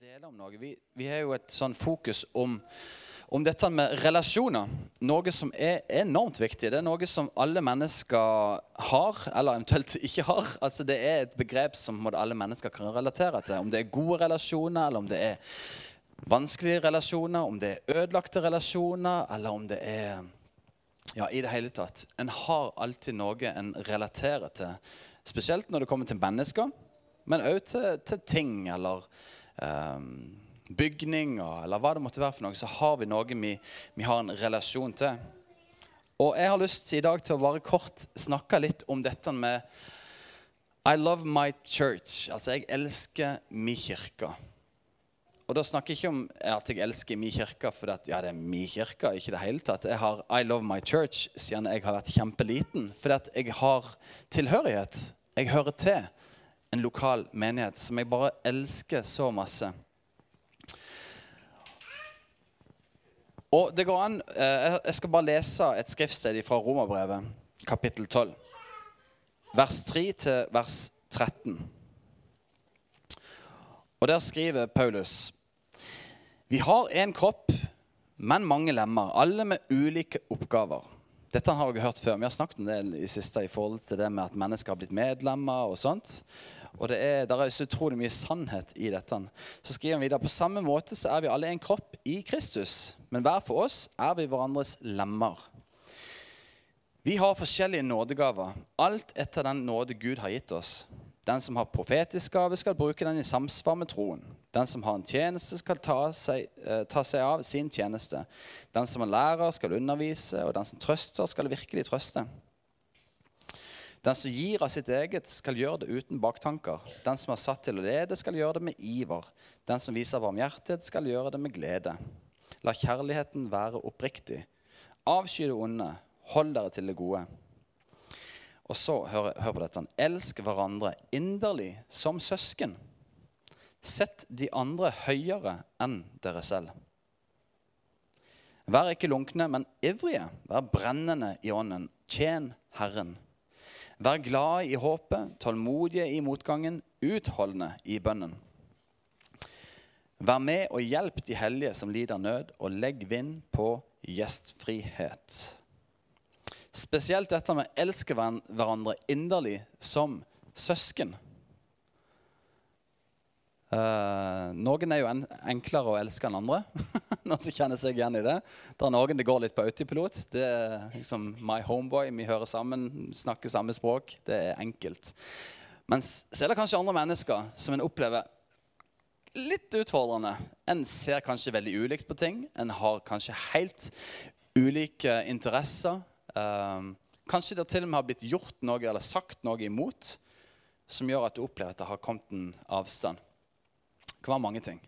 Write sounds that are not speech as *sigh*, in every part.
dele om noe. Vi, vi har jo et sånn fokus om, om dette med relasjoner. Noe som er enormt viktig. Det er noe som alle mennesker har, eller eventuelt *laughs* ikke har. Altså Det er et begrep som alle mennesker kan relatere til. Om det er gode relasjoner, eller om det er vanskelige relasjoner, om det er ødelagte relasjoner, eller om det er ja, i det hele tatt. En har alltid noe en relaterer til. Spesielt når det kommer til mennesker, men òg til, til ting eller bygninger eller hva det måtte være for noe, så har vi noe vi, vi har en relasjon til. Og jeg har lyst i dag til å bare kort snakke litt om dette med I love my church. Altså, jeg elsker min kirke. Og da snakker jeg ikke om at jeg elsker min kirke fordi at, ja, det er min kirke. ikke det hele tatt. Jeg har I love my church siden jeg har vært kjempeliten. Fordi at jeg har tilhørighet. Jeg hører til en lokal menighet som jeg bare elsker så masse. Og det går an, eh, Jeg skal bare lese et skriftsted fra Romerbrevet, kapittel 12. Vers 3 til vers 13. Og der skriver Paulus Vi har én kropp, men mange lemmer, alle med ulike oppgaver. Dette har jeg hørt før. Vi har snakket om det i siste i forhold til det med at mennesker har blitt medlemmer og sånt. Og det er, der er så utrolig mye sannhet i dette. Så skriver han videre på samme måte så er vi alle en kropp i Kristus. Men hver for oss er vi hverandres lemmer. Vi har forskjellige nådegaver, alt etter den nåde Gud har gitt oss. Den som har profetisk gave, skal bruke den i samsvar med troen. Den som har en tjeneste, skal ta seg, eh, ta seg, av sin tjeneste. Den som er lærer, skal undervise, og den som trøster, skal virkelig trøste. Den som gir av sitt eget, skal gjøre det uten baktanker. Den som er satt til å lede, skal gjøre det med iver. Den som viser varmhjertighet, skal gjøre det med glede. La kjærligheten være oppriktig. Avsky det onde. Hold dere til det gode. Og så, hør, hør på dette. Elsk hverandre inderlig som søsken. Sett de andre høyere enn dere selv. Vær ikke lunkne, men ivrige. Vær brennende i ånden. Tjen Herren. Vær glade i håpet, tålmodige i motgangen, utholdende i bønnen. Vær med og hjelp de hellige som lider nød, og legg vind på gjestfrihet. Spesielt dette med å elske hverandre inderlig som søsken. Uh, noen er jo en, enklere å elske enn andre. *laughs* noen som kjenner seg igjen i det. Det er noen det går litt på autopilot. Det er liksom my homeboy. Vi hører sammen, snakker samme språk. Det er enkelt. Men så er det kanskje andre mennesker som en opplever litt utfordrende. En ser kanskje veldig ulikt på ting. En har kanskje helt ulike interesser. Uh, kanskje det til og med har blitt gjort noe eller sagt noe imot som gjør at du opplever at det har kommet en avstand kan være mange ting.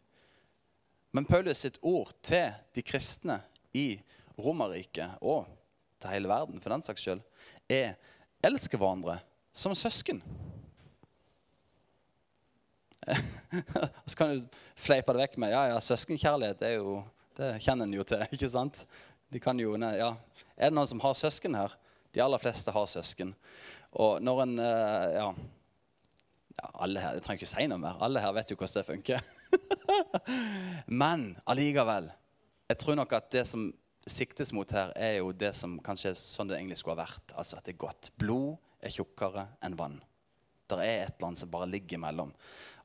Men Paulus sitt ord til de kristne i Romerriket, og til hele verden for den saks skyld, er elske hverandre som søsken. *laughs* Så kan du fleipe det vekk med ja, ja, søskenkjærlighet er jo, det kjenner en jo til. *laughs* ikke sant? De kan jo, ja. Er det noen som har søsken her? De aller fleste har søsken. Og når en eh, ja, ja, alle her, Jeg trenger ikke si noe mer. Alle her vet jo hvordan det funker. *laughs* Men allikevel. Jeg tror nok at det som siktes mot her, er jo det som kanskje er sånn det egentlig skulle ha vært. Altså at det er godt. Blod er tjukkere enn vann. Det er et eller annet som bare ligger imellom.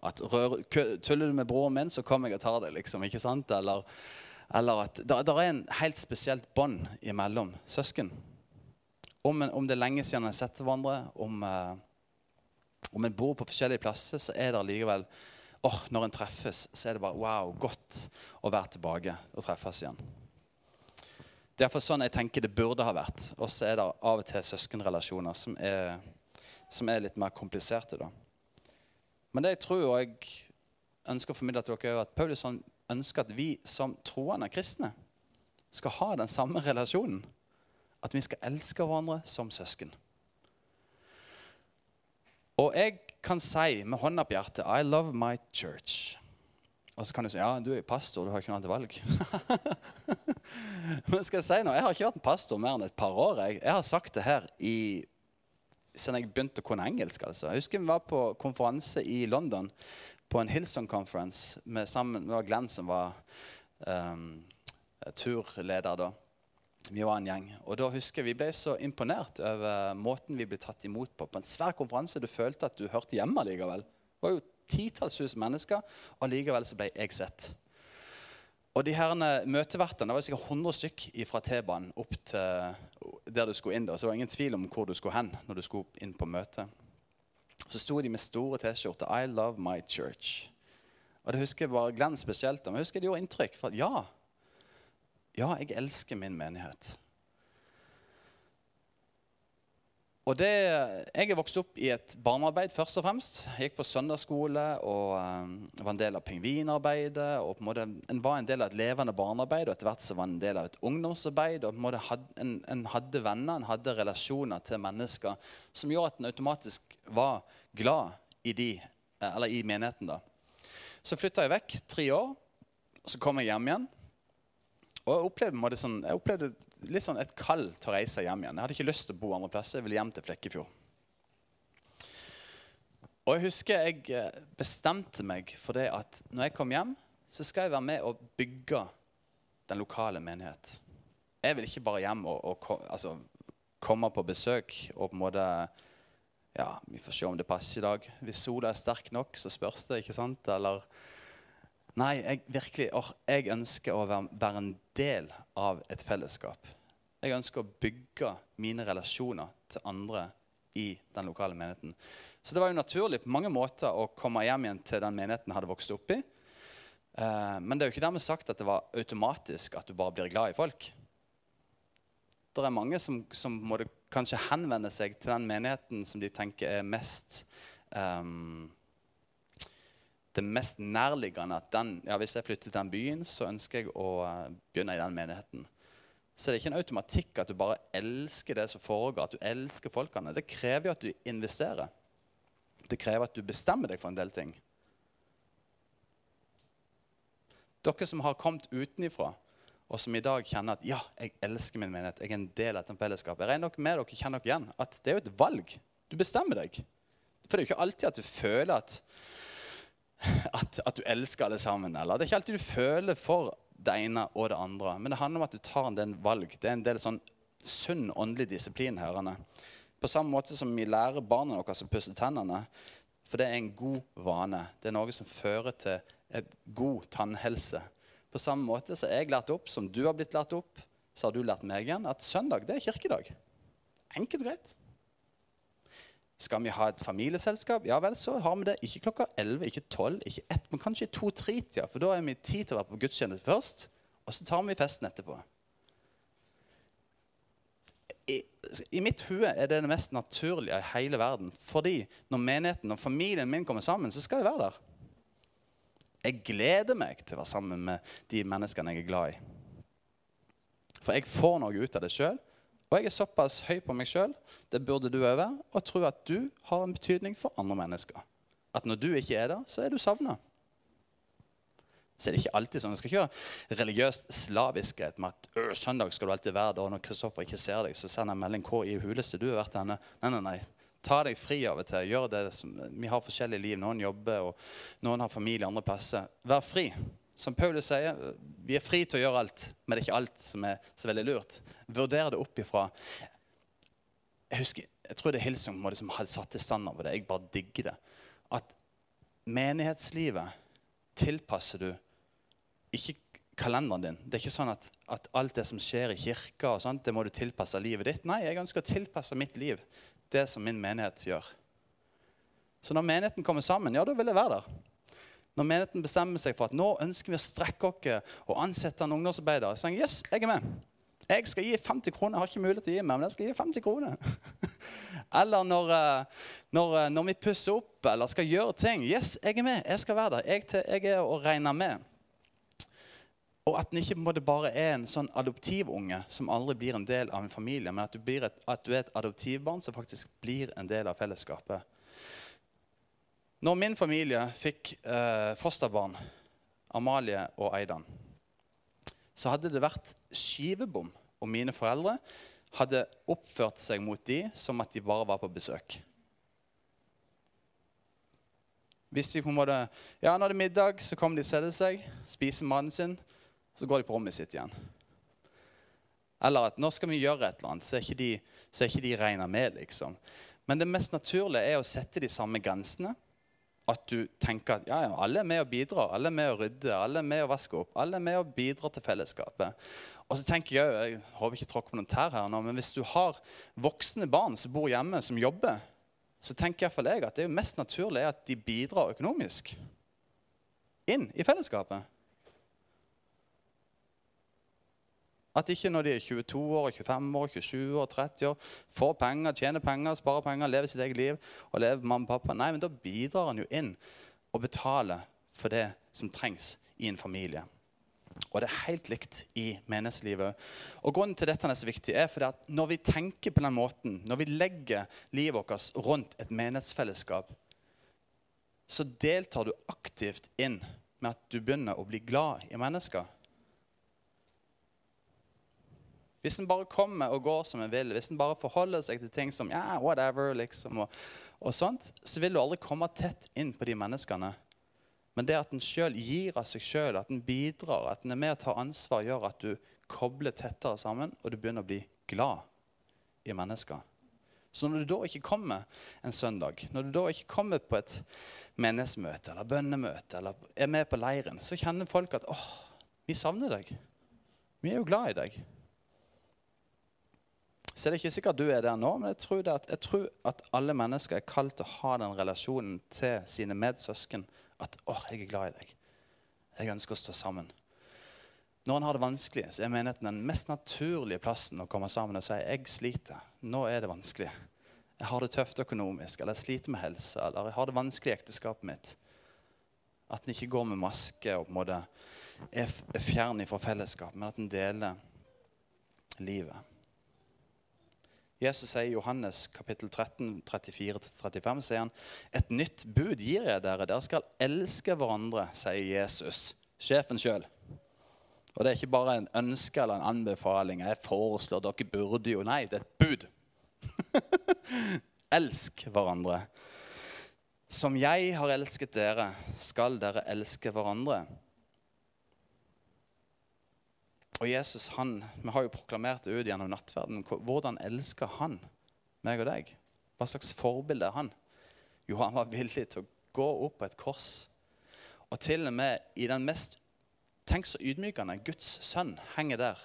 At rør, Tuller du med broren min, så kommer jeg og tar det. liksom, ikke sant? Eller, eller at det, er en helt spesielt bånd imellom søsken. Om, om, det er lenge siden en har sett hverandre, om... Uh, om en bor på forskjellige plasser, så er det likevel oh, Når en treffes, så er det bare wow, godt å være tilbake og treffes igjen. Det er sånn jeg tenker det burde ha vært. Og så er det av og til søskenrelasjoner som er, som er litt mer kompliserte. da. Men det jeg tror og jeg ønsker å formidle til dere, er at Paulus ønsker at vi som troende kristne skal ha den samme relasjonen. At vi skal elske hverandre som søsken. Og jeg kan si med hånda på hjertet I love my church. Og så kan du si ja, du er pastor, du har ikke noe annet valg. *laughs* Men skal jeg si noe? Jeg har ikke vært en pastor mer enn et par år. Jeg, jeg har sagt det her i, siden jeg begynte å kunne engelsk. altså. Jeg husker vi var på konferanse i London på en Hillsong Conference med sammen, var Glenn som var um, turleder da. Vi var en gjeng. Og da husker jeg Vi ble så imponert over måten vi ble tatt imot på. På en svær konferanse. Du følte at du hørte hjemme likevel. Det var jo titalls tusen mennesker, og likevel så ble jeg sett. Og de herrene møtevertene, Det var sikkert 100 stykk fra T-banen opp til der du skulle inn. da, Så det var ingen tvil om hvor du skulle hen når du skulle inn på møte. Så sto de med store T-skjorter. 'I love my church'. Og det husker jeg bare Glenn spesielt. Men jeg husker det gjorde inntrykk. For at ja, ja, jeg elsker min menighet. Og det, Jeg er vokst opp i et barnearbeid først og fremst. Jeg gikk på søndagsskole og um, var en del av pingvinarbeidet. og på en måte En var en del av et levende barnearbeid, og etter hvert så var en del av et ungdomsarbeid. og på En måte had, en, en hadde venner, en hadde relasjoner til mennesker som gjorde at en automatisk var glad i, de, eh, eller i menigheten. da. Så flytta jeg vekk tre år, og så kom jeg hjem igjen. Og jeg opplevde, sånn, jeg opplevde, litt sånn et kall til å reise hjem igjen. Jeg hadde ikke lyst til å bo andre plasser. Jeg ville hjem til Flekkefjord. Og jeg husker jeg eh, bestemte meg for det at når jeg kom hjem, så skal jeg være med og bygge den lokale menighet. Jeg vil ikke bare hjem og, og altså, komme på besøk og på en måte Ja, vi får se om det passer i dag. Hvis sola er sterk nok, så spørs det, ikke sant? Eller Nei, jeg, virkelig, or, jeg ønsker å være, være, en del av et fellesskap. Jeg ønsker å bygge mine relasjoner til andre i den lokale menigheten. Så det var jo naturlig på mange måter å komme hjem igjen til den menigheten jeg hadde vokst opp i. Eh, men det er jo ikke dermed sagt at det var automatisk at du bare blir glad i folk. Det er mange som, som må kanskje henvende seg til den menigheten som de tenker er mest um, det mest nærliggende at den, ja, hvis jeg flytter til den byen, så ønsker jeg å uh, begynne i den menigheten. Så det er ikke en automatikk at du bare elsker det som foregår, at du elsker folkene. Det krever jo at du investerer. Det krever at du bestemmer deg for en del ting. Dere som har kommet utenifra, og som i dag kjenner at ja, jeg elsker min menighet, jeg er en del av dette fellesskapet. Jeg regner med dere kjenner dere igjen at det er jo et valg. Du bestemmer deg. For det er jo ikke alltid at du føler at at, at, du elsker alle sammen. Eller det er ikke alltid du føler for det ene og det andre. Men det handler om at du tar en del valg. Det er en del sånn sunn åndelig disiplin. Hørende. På samme måte som vi lærer barna våre å pusse tennene. For det er en god vane. Det er noe som fører til et god tannhelse. På samme måte så er jeg lært opp som du har blitt lært opp, så har du lært meg igjen at søndag det er kirkedag. Enkelt greit. Skal vi ha et familieselskap? Ja vel, så har vi det. Ikke klokka 11, ikke 12, ikke 1, men kanskje i 2-3-tida. For da er vi tid til å være på gudstjeneste først, og så tar vi festen etterpå. I, I, mitt hue er det det mest naturlige i hele verden. Fordi når menigheten og familien min kommer sammen, så skal jeg være der. Jeg gleder meg til å være sammen med de menneskene jeg er glad i. For jeg får noe ut av det sjøl, og jeg er såpass høy på meg sjøl, det burde du òg være, og tror at du har en betydning for andre mennesker. At når du ikke er der, så er du savna. Så er det ikke alltid sånn. Vi skal ikke ha religiøst slaviskhet med at søndag skal du alltid være der, og når Kristoffer ikke ser deg, så sender jeg melding hvor i huleste du har vært henne. Nei, nei, nei. Ta deg fri av og til. Gjør det som, Vi har forskjellige liv. Noen jobber, og noen har familie andre plasser. Vær fri. Som Paulus sier, vi er fri til å gjøre alt, men det er ikke alt som er så veldig lurt. Vurder det opp ifra Jeg husker, jeg tror det er Hilsung som hadde satt til standard over det. Jeg bare digger det. At menighetslivet tilpasser du ikke kalenderen din. Det er ikke sånn at, at alt det som skjer i kirka, og sånt, det må du tilpasse livet ditt. Nei, jeg ønsker å tilpasse mitt liv det som min menighet gjør. Så når menigheten kommer sammen, ja, da vil jeg være der. Når menigheten bestemmer seg for at nå ønsker vi å strekke oss og ansette en ungdomsarbeider, så sier jeg yes, jeg er med. Jeg skal gi 50 kroner. Jeg har ikke mulighet til å gi meg, men jeg skal gi 50 kroner. *laughs* eller når, eh, når, eh, når, vi pusser opp eller skal gjøre ting. Yes, jeg er med. Jeg skal være der. Jeg, jeg er å regne med. Og at den ikke bare er en sånn adoptivunge som aldri blir en del av en familie, men at du, et, at du er et adoptivbarn som faktisk blir en del av fellesskapet. Når min familie fikk eh, fosterbarn, Amalie og Eidan, så hadde det vært skivebom om mine foreldre hadde oppført seg mot dem som at de bare var på besøk. Hvis de på en måte, ja, Når det er middag, så kommer de og setter seg, spiser maten sin, så går de på rommet sitt igjen. Eller at nå skal vi gjøre et eller annet, så er ikke de, så er ikke de regna med. liksom. Men det mest naturlige er å sette de samme grensene. At du tenker at ja, ja, alle er med å bidra, alle er med å rydde, alle er med å vaske opp. Alle er med å bidra til fellesskapet. Og så tenker Jeg jeg håper ikke tråkker på noen tær her nå, men hvis du har voksne barn som bor hjemme, som jobber, så tenker iallfall jeg at det er mest naturlig at de bidrar økonomisk inn i fellesskapet. At ikke når de er 22 år, 25 år, 27 år, 30 år, får penger, tjener penger, sparer penger, lever sitt eget liv og lever mamma og pappa. Nei, men da bidrar han jo inn og betaler for det som trengs i en familie. Og det er helt likt i menighetslivet. Og Grunnen til dette er så viktig, er fordi at når vi tenker på den måten, når vi legger livet vårt rundt et menighetsfellesskap, så deltar du aktivt inn med at du begynner å bli glad i mennesker. Hvis en bare kommer og går som en vil, hvis en bare forholder seg til ting som ja, whatever, liksom, og, og sånt, så vil du aldri komme tett inn på de menneskene. Men det at en sjøl gir av seg sjøl, at en bidrar, at en er med og tar ansvar, gjør at du kobler tettere sammen, og du begynner å bli glad i mennesker. Så når du da ikke kommer en søndag, når du da ikke kommer på et menighetsmøte eller bønnemøte, eller er med på leiren, så kjenner folk at åh, vi savner deg. Vi er jo glad i deg. Så er ikke sikkert du er der nå, men jeg tror, at, jeg tror at alle mennesker er kalt til å ha den relasjonen til sine medsøsken. At 'Å, jeg er glad i deg. Jeg ønsker å stå sammen'. Når en har det vanskelig, så er menigheten den mest naturlige plassen å komme sammen og si 'Jeg sliter. Nå er det vanskelig. Jeg har det tøft økonomisk, eller jeg sliter med helse, eller jeg har det vanskelig i ekteskapet mitt'. At en ikke går med maske og på en måte er fjern fra fellesskap, men at en deler livet. Jesus sier i Johannes kapittel 13, 34-35 sier han, et nytt bud gir jeg dere. Dere skal elske hverandre, sier Jesus, sjefen sjøl. Og det er ikke bare en ønske eller en anbefaling. Jeg foreslår dere burde jo Nei, det er et bud. *laughs* Elsk hverandre. Som jeg har elsket dere, skal dere elske hverandre. Og Jesus han, Vi har jo proklamert det ut gjennom nattverden. Hvordan elsker han meg og deg? Hva slags forbilde er han? Jo, han var villig til å gå opp på et kors. Og til og med i den mest Tenk så ydmykende. Guds sønn henger der.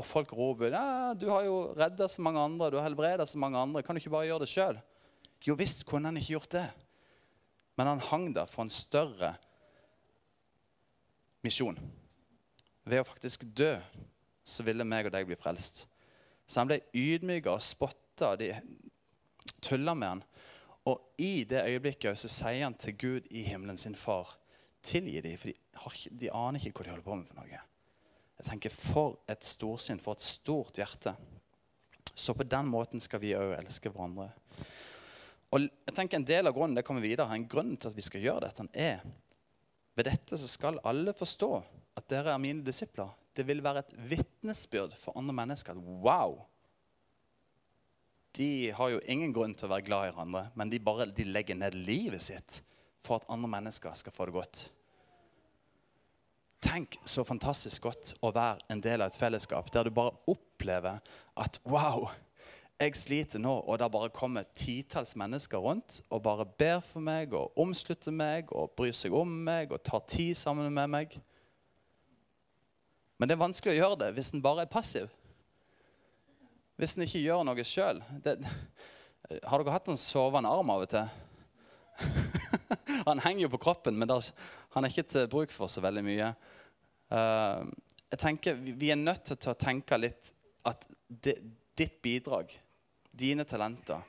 Og folk roper ja, 'Du har jo redda så mange andre, du har helbreda så mange andre. Kan du ikke bare gjøre det sjøl?' Jo visst kunne han ikke gjort det. Men han hang der for en større misjon. Ved å faktisk dø så ville meg og deg bli frelst. Så han ble ydmyka og spotta. De tulla med han. Og i det øyeblikket så sier han til Gud i himmelen sin far tilgi dem, for de, har, de, aner ikke hva de holder på med for noe. Jeg tenker, For et storsinn, for et stort hjerte. Så på den måten skal vi òg elske hverandre. Og jeg tenker En del av grunnen det kommer videre, en grunn til at vi skal gjøre dette, er ved dette så skal alle forstå at dere er mine disipler. Det vil være et vitnesbyrd for andre mennesker wow! De har jo ingen grunn til å være glad i hverandre, men de, bare, de legger ned livet sitt for at andre mennesker skal få det godt. Tenk så fantastisk godt å være en del av et fellesskap der du bare opplever at wow, jeg sliter nå, og det bare kommer titalls mennesker rundt og bare ber for meg og omslutter meg og bryr seg om meg og tar tid sammen med meg. Men det er vanskelig å gjøre det hvis en bare er passiv. Hvis en ikke gjør noe sjøl. Har dere hatt en sovende arm av og til? *laughs* han henger jo på kroppen, men der, han er ikke til bruk for så veldig mye. Uh, jeg tenker Vi er nødt til å tenke litt at det, ditt bidrag, dine talenter,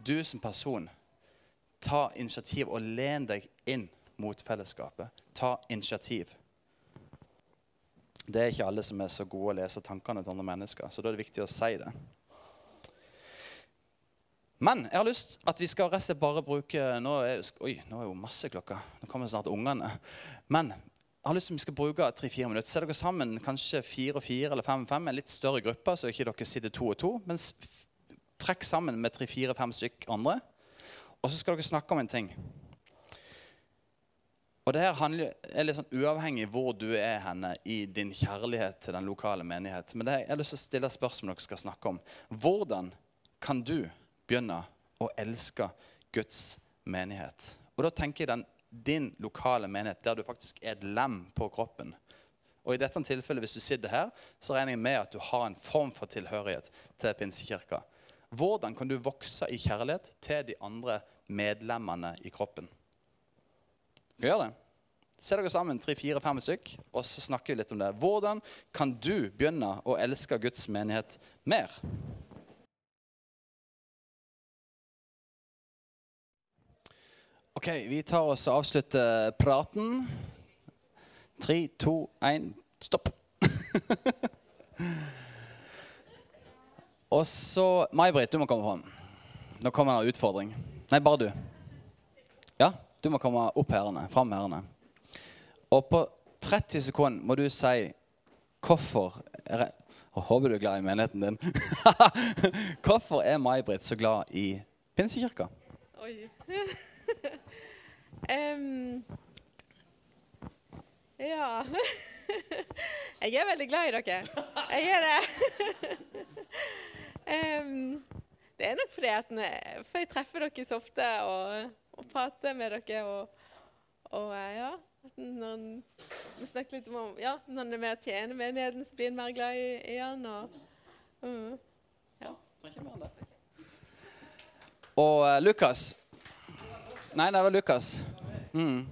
du som person, ta initiativ og len deg inn mot fellesskapet. Ta initiativ. Det er ikke alle som er så gode å lese tankene til andre mennesker. Så da er det viktig å si det. Men jeg har lyst at vi skal rett bare bruke nå er, Oi, nå er jo masse klokka. Nå kommer snart ungene. Men jeg har lyst til at vi skal bruke tre-fire minutter. Se dere sammen kanskje fire og fire eller fem og fem. En litt større gruppe, så ikke dere sitter to og to. Men trekk sammen med tre-fire-fem stykk andre. Og så skal dere snakke om en ting. Og det her handler, er litt sånn uavhengig hvor du er henne i din kjærlighet til den lokale menighet. Men det, jeg har lyst til å stille et spørsmål dere skal snakke om. Hvordan kan du begynne å elske Guds menighet? Og da tenker jeg den, din lokale menighet, der du faktisk er et lem på kroppen. Og i dette tilfellet, hvis du sitter her, så regner jeg med at du har en form for tilhørighet til Pinsekirka. Hvordan kan du vokse i kjærlighet til de andre medlemmene i kroppen? Vi gjøre det? Se dere sammen, tre, fire, fem stykk, og så snakker vi litt om det. Hvordan kan du begynne å elske Guds menighet mer? Ok, vi tar oss og avslutter praten. Tre, to, én, stopp. *laughs* og så May-Britt, du må komme fram. Nå kommer det en utfordring. Nei, bare du. Ja, du må komme opp herrene, fram herrene. Og på 30 sekunder må du si hvorfor er, jeg Håper du er glad i menigheten din. *laughs* hvorfor er May-Britt så glad i Pinsekirka? Oi. *laughs* um, ja *laughs* Jeg er veldig glad i dere. Jeg er det. um, det er nok fordi at jeg treffer dere så ofte og, og prate med dere. Og, og ja, når vi snakker litt om ja, når han er med og tjener menigheten, så blir han mer glad i, i han. Og, uh, ja. Og uh, Lukas Nei, det var Lukas. Mm.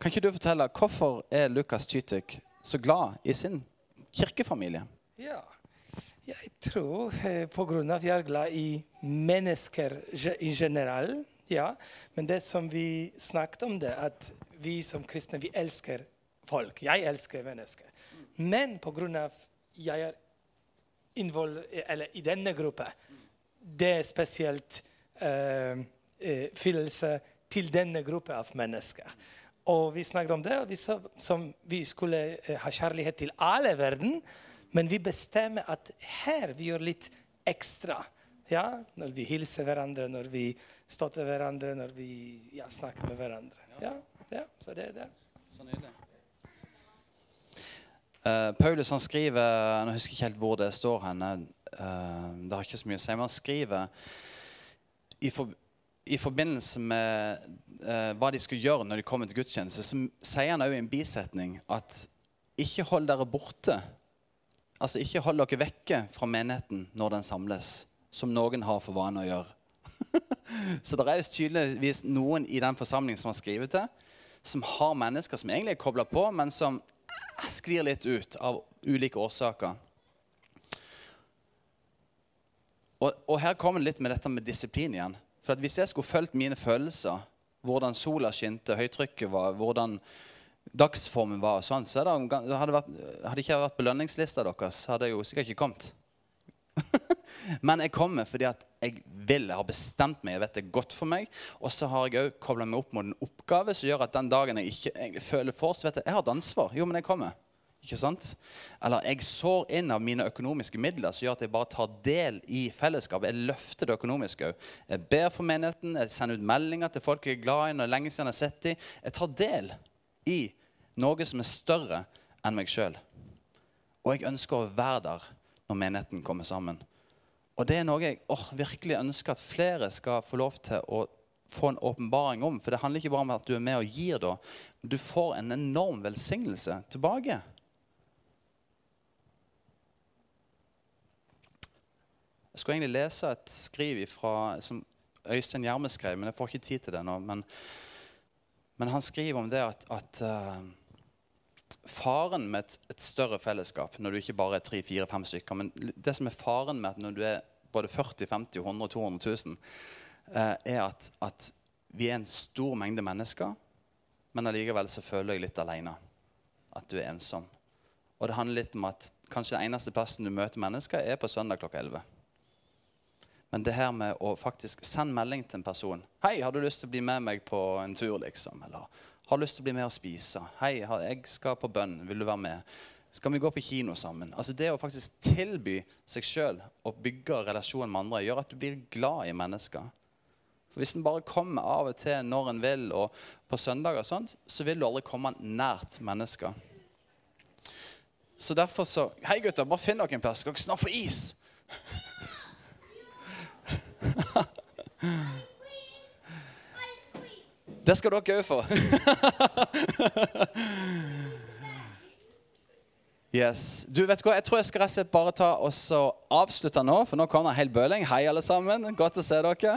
Kan ikke du fortelle hvorfor er Lukas Tytek så glad i sin kirkefamilie? Ja, jeg tror eh, pga. at jeg er glad i mennesker i general. ja, men det som vi snakket om, det, at vi som kristne vi elsker folk. Jeg elsker mennesker. Men pga. jeg er eller, i denne gruppa, det er spesielt uh, følelse til denne gruppa av mennesker. Og vi snakket om det, og vi sa som vi skulle ha kjærlighet til alle verden. Men vi bestemmer at her vi gjør litt ekstra. Ja, når vi hilser hverandre, når vi støtter hverandre, når vi ja, snakker med hverandre. Ja, ja, så det er det. Sånn er det. Uh, Paulus han skriver Nå husker jeg ikke helt hvor det står henne. Uh, det har ikke så mye å si, men han skriver i, for, i forbindelse med uh, hva de skulle gjøre når de kommer til gudstjeneste, så sier han òg i en bisetning at ikke hold dere borte. Altså ikke hold dere vekke fra menigheten når den samles som noen har for vane å gjøre. *laughs* så det er jo tydeligvis noen i den forsamlingen som har skrevet det, som har mennesker som egentlig er kobla på, men som sklir litt ut av ulike årsaker. Og, og her kommer det litt med dette med disiplin igjen. For Hvis jeg skulle fulgt mine følelser, hvordan sola skinte, høytrykket var, hvordan dagsformen var, sånn, så hadde, det, vært, hadde ikke vært belønningslista deres, hadde jeg jo sikkert ikke kommet. *laughs* Men jeg kommer fordi at jeg vil, jeg har bestemt meg, jeg vet det er godt for meg. Og så har jeg òg kobla meg opp mot en oppgave som gjør at den dagen jeg ikke egentlig føler for, så vet jeg jeg har et ansvar. Jo, men jeg kommer. Ikke sant? Eller jeg sår inn av mine økonomiske midler som gjør at jeg bare tar del i fellesskapet. Jeg løfter det økonomiske òg. Jeg ber for menigheten, jeg sender ut meldinger til folk jeg er glad i. når lenge siden Jeg har sett dem. Jeg tar del i noe som er større enn meg sjøl. Og jeg ønsker å være der når menigheten kommer sammen. Og det er noe jeg oh, virkelig ønsker at flere skal få lov til å få en åpenbaring om. For det handler ikke bare om at du er med og gir, da. Du får en enorm velsignelse tilbake. Jeg skulle egentlig lese et skriv fra, som Øystein Gjerme skrev, men jeg får ikke tid til det nå. Men, men han skriver om det at, at uh, faren med et, et, større fellesskap, når du ikke bare er tre, fire, fem stykker Men det som er faren med at når du er både 40, 50, 100, 200 000, uh, er at, at, vi er en stor mengde mennesker, men allikevel så føler jeg litt alene. At du er ensom. Og det handler litt om at kanskje den eneste plassen du møter mennesker, er på søndag klokka 11. Men det her med å faktisk sende melding til en person 'Hei, har du lyst til å bli med meg på en tur?' liksom, Eller har lyst til å bli med og spise. 'Hei, jeg skal på bønn. Vil du være med?' Skal vi gå på kino sammen? Altså Det å faktisk tilby seg sjøl og bygge relasjonen med andre gjør at du blir glad i mennesker. For Hvis en bare kommer av og til når en vil, og på søndager, og sånt, så vil du aldri komme nært mennesker. Så derfor så Hei, gutter, bare finn dere en plass. Skal dere snart få is? Det skal dere òg få. Yes. Du, vet du hva? Jeg tror jeg skal rett og slett bare ta og avslutte nå, for nå kommer det en hel bøling. Hei, alle sammen. Godt å se dere.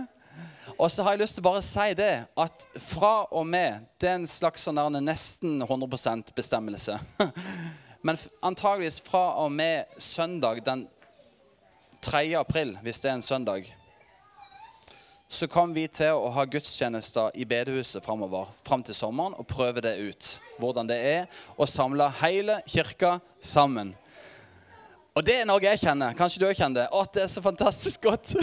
Og så har jeg lyst til å bare si det at fra og med Det er en slags sånn nesten 100% bestemmelse. *laughs* Men antageligvis fra og med søndag den 3. april, hvis det er en søndag, så kommer vi til å ha gudstjenester i bedehuset framover fram til sommeren og prøve det ut. Hvordan det er å samle hele kirka sammen. Og det er noe jeg kjenner. Kanskje du òg kjenner det. Å, det er så fantastisk godt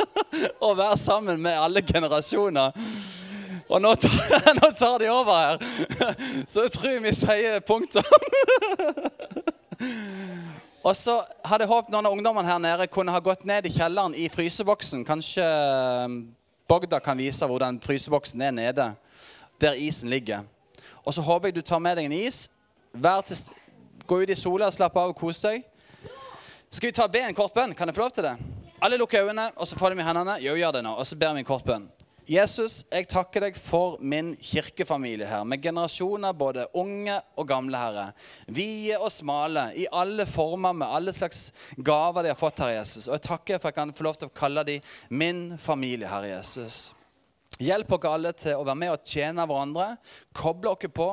*laughs* å være sammen med alle generasjoner. Og nå tar, *laughs* nå tar de over her. *laughs* Så jeg tror vi sier punktum. Og så hadde jeg håpet noen av ungdommene her nede kunne ha gått ned i kjelleren i fryseboksen. Kanskje eh, Bogda kan vise hvor den fryseboksen er nede, der isen ligger. Og så håper jeg du tar med deg en is. Gå ut i sola, slapp av og kos deg. Skal vi ta be en kort bønn? Kan jeg få lov til det? Alle lukker øynene, og så de med hendene. Jo, gjør det nå. Og så ber vi en kort bønn. Jesus, jeg takker deg for min kirkefamilie her, med generasjoner både unge og gamle, Herre. Vide og smale, i alle former, med alle slags gaver de har fått, Herre Jesus. Og jeg takker for at jeg kan få lov til å kalle de min familie, Herre Jesus. Hjelp dere alle til å være med og tjene hverandre, koble dere på,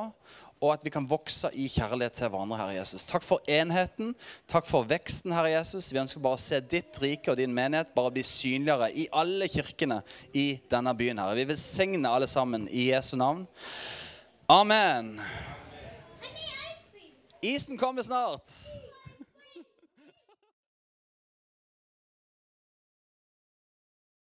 og at vi kan vokse i kjærlighet til hverandre, Herre Jesus. Takk for enheten. Takk for veksten, Herre Jesus. Vi ønsker bare å se ditt rike og din menighet bare bli synligere i alle kirkene i denne byen, Herre. Vi velsigner alle sammen i Jesu navn. Amen. Isen kommer snart.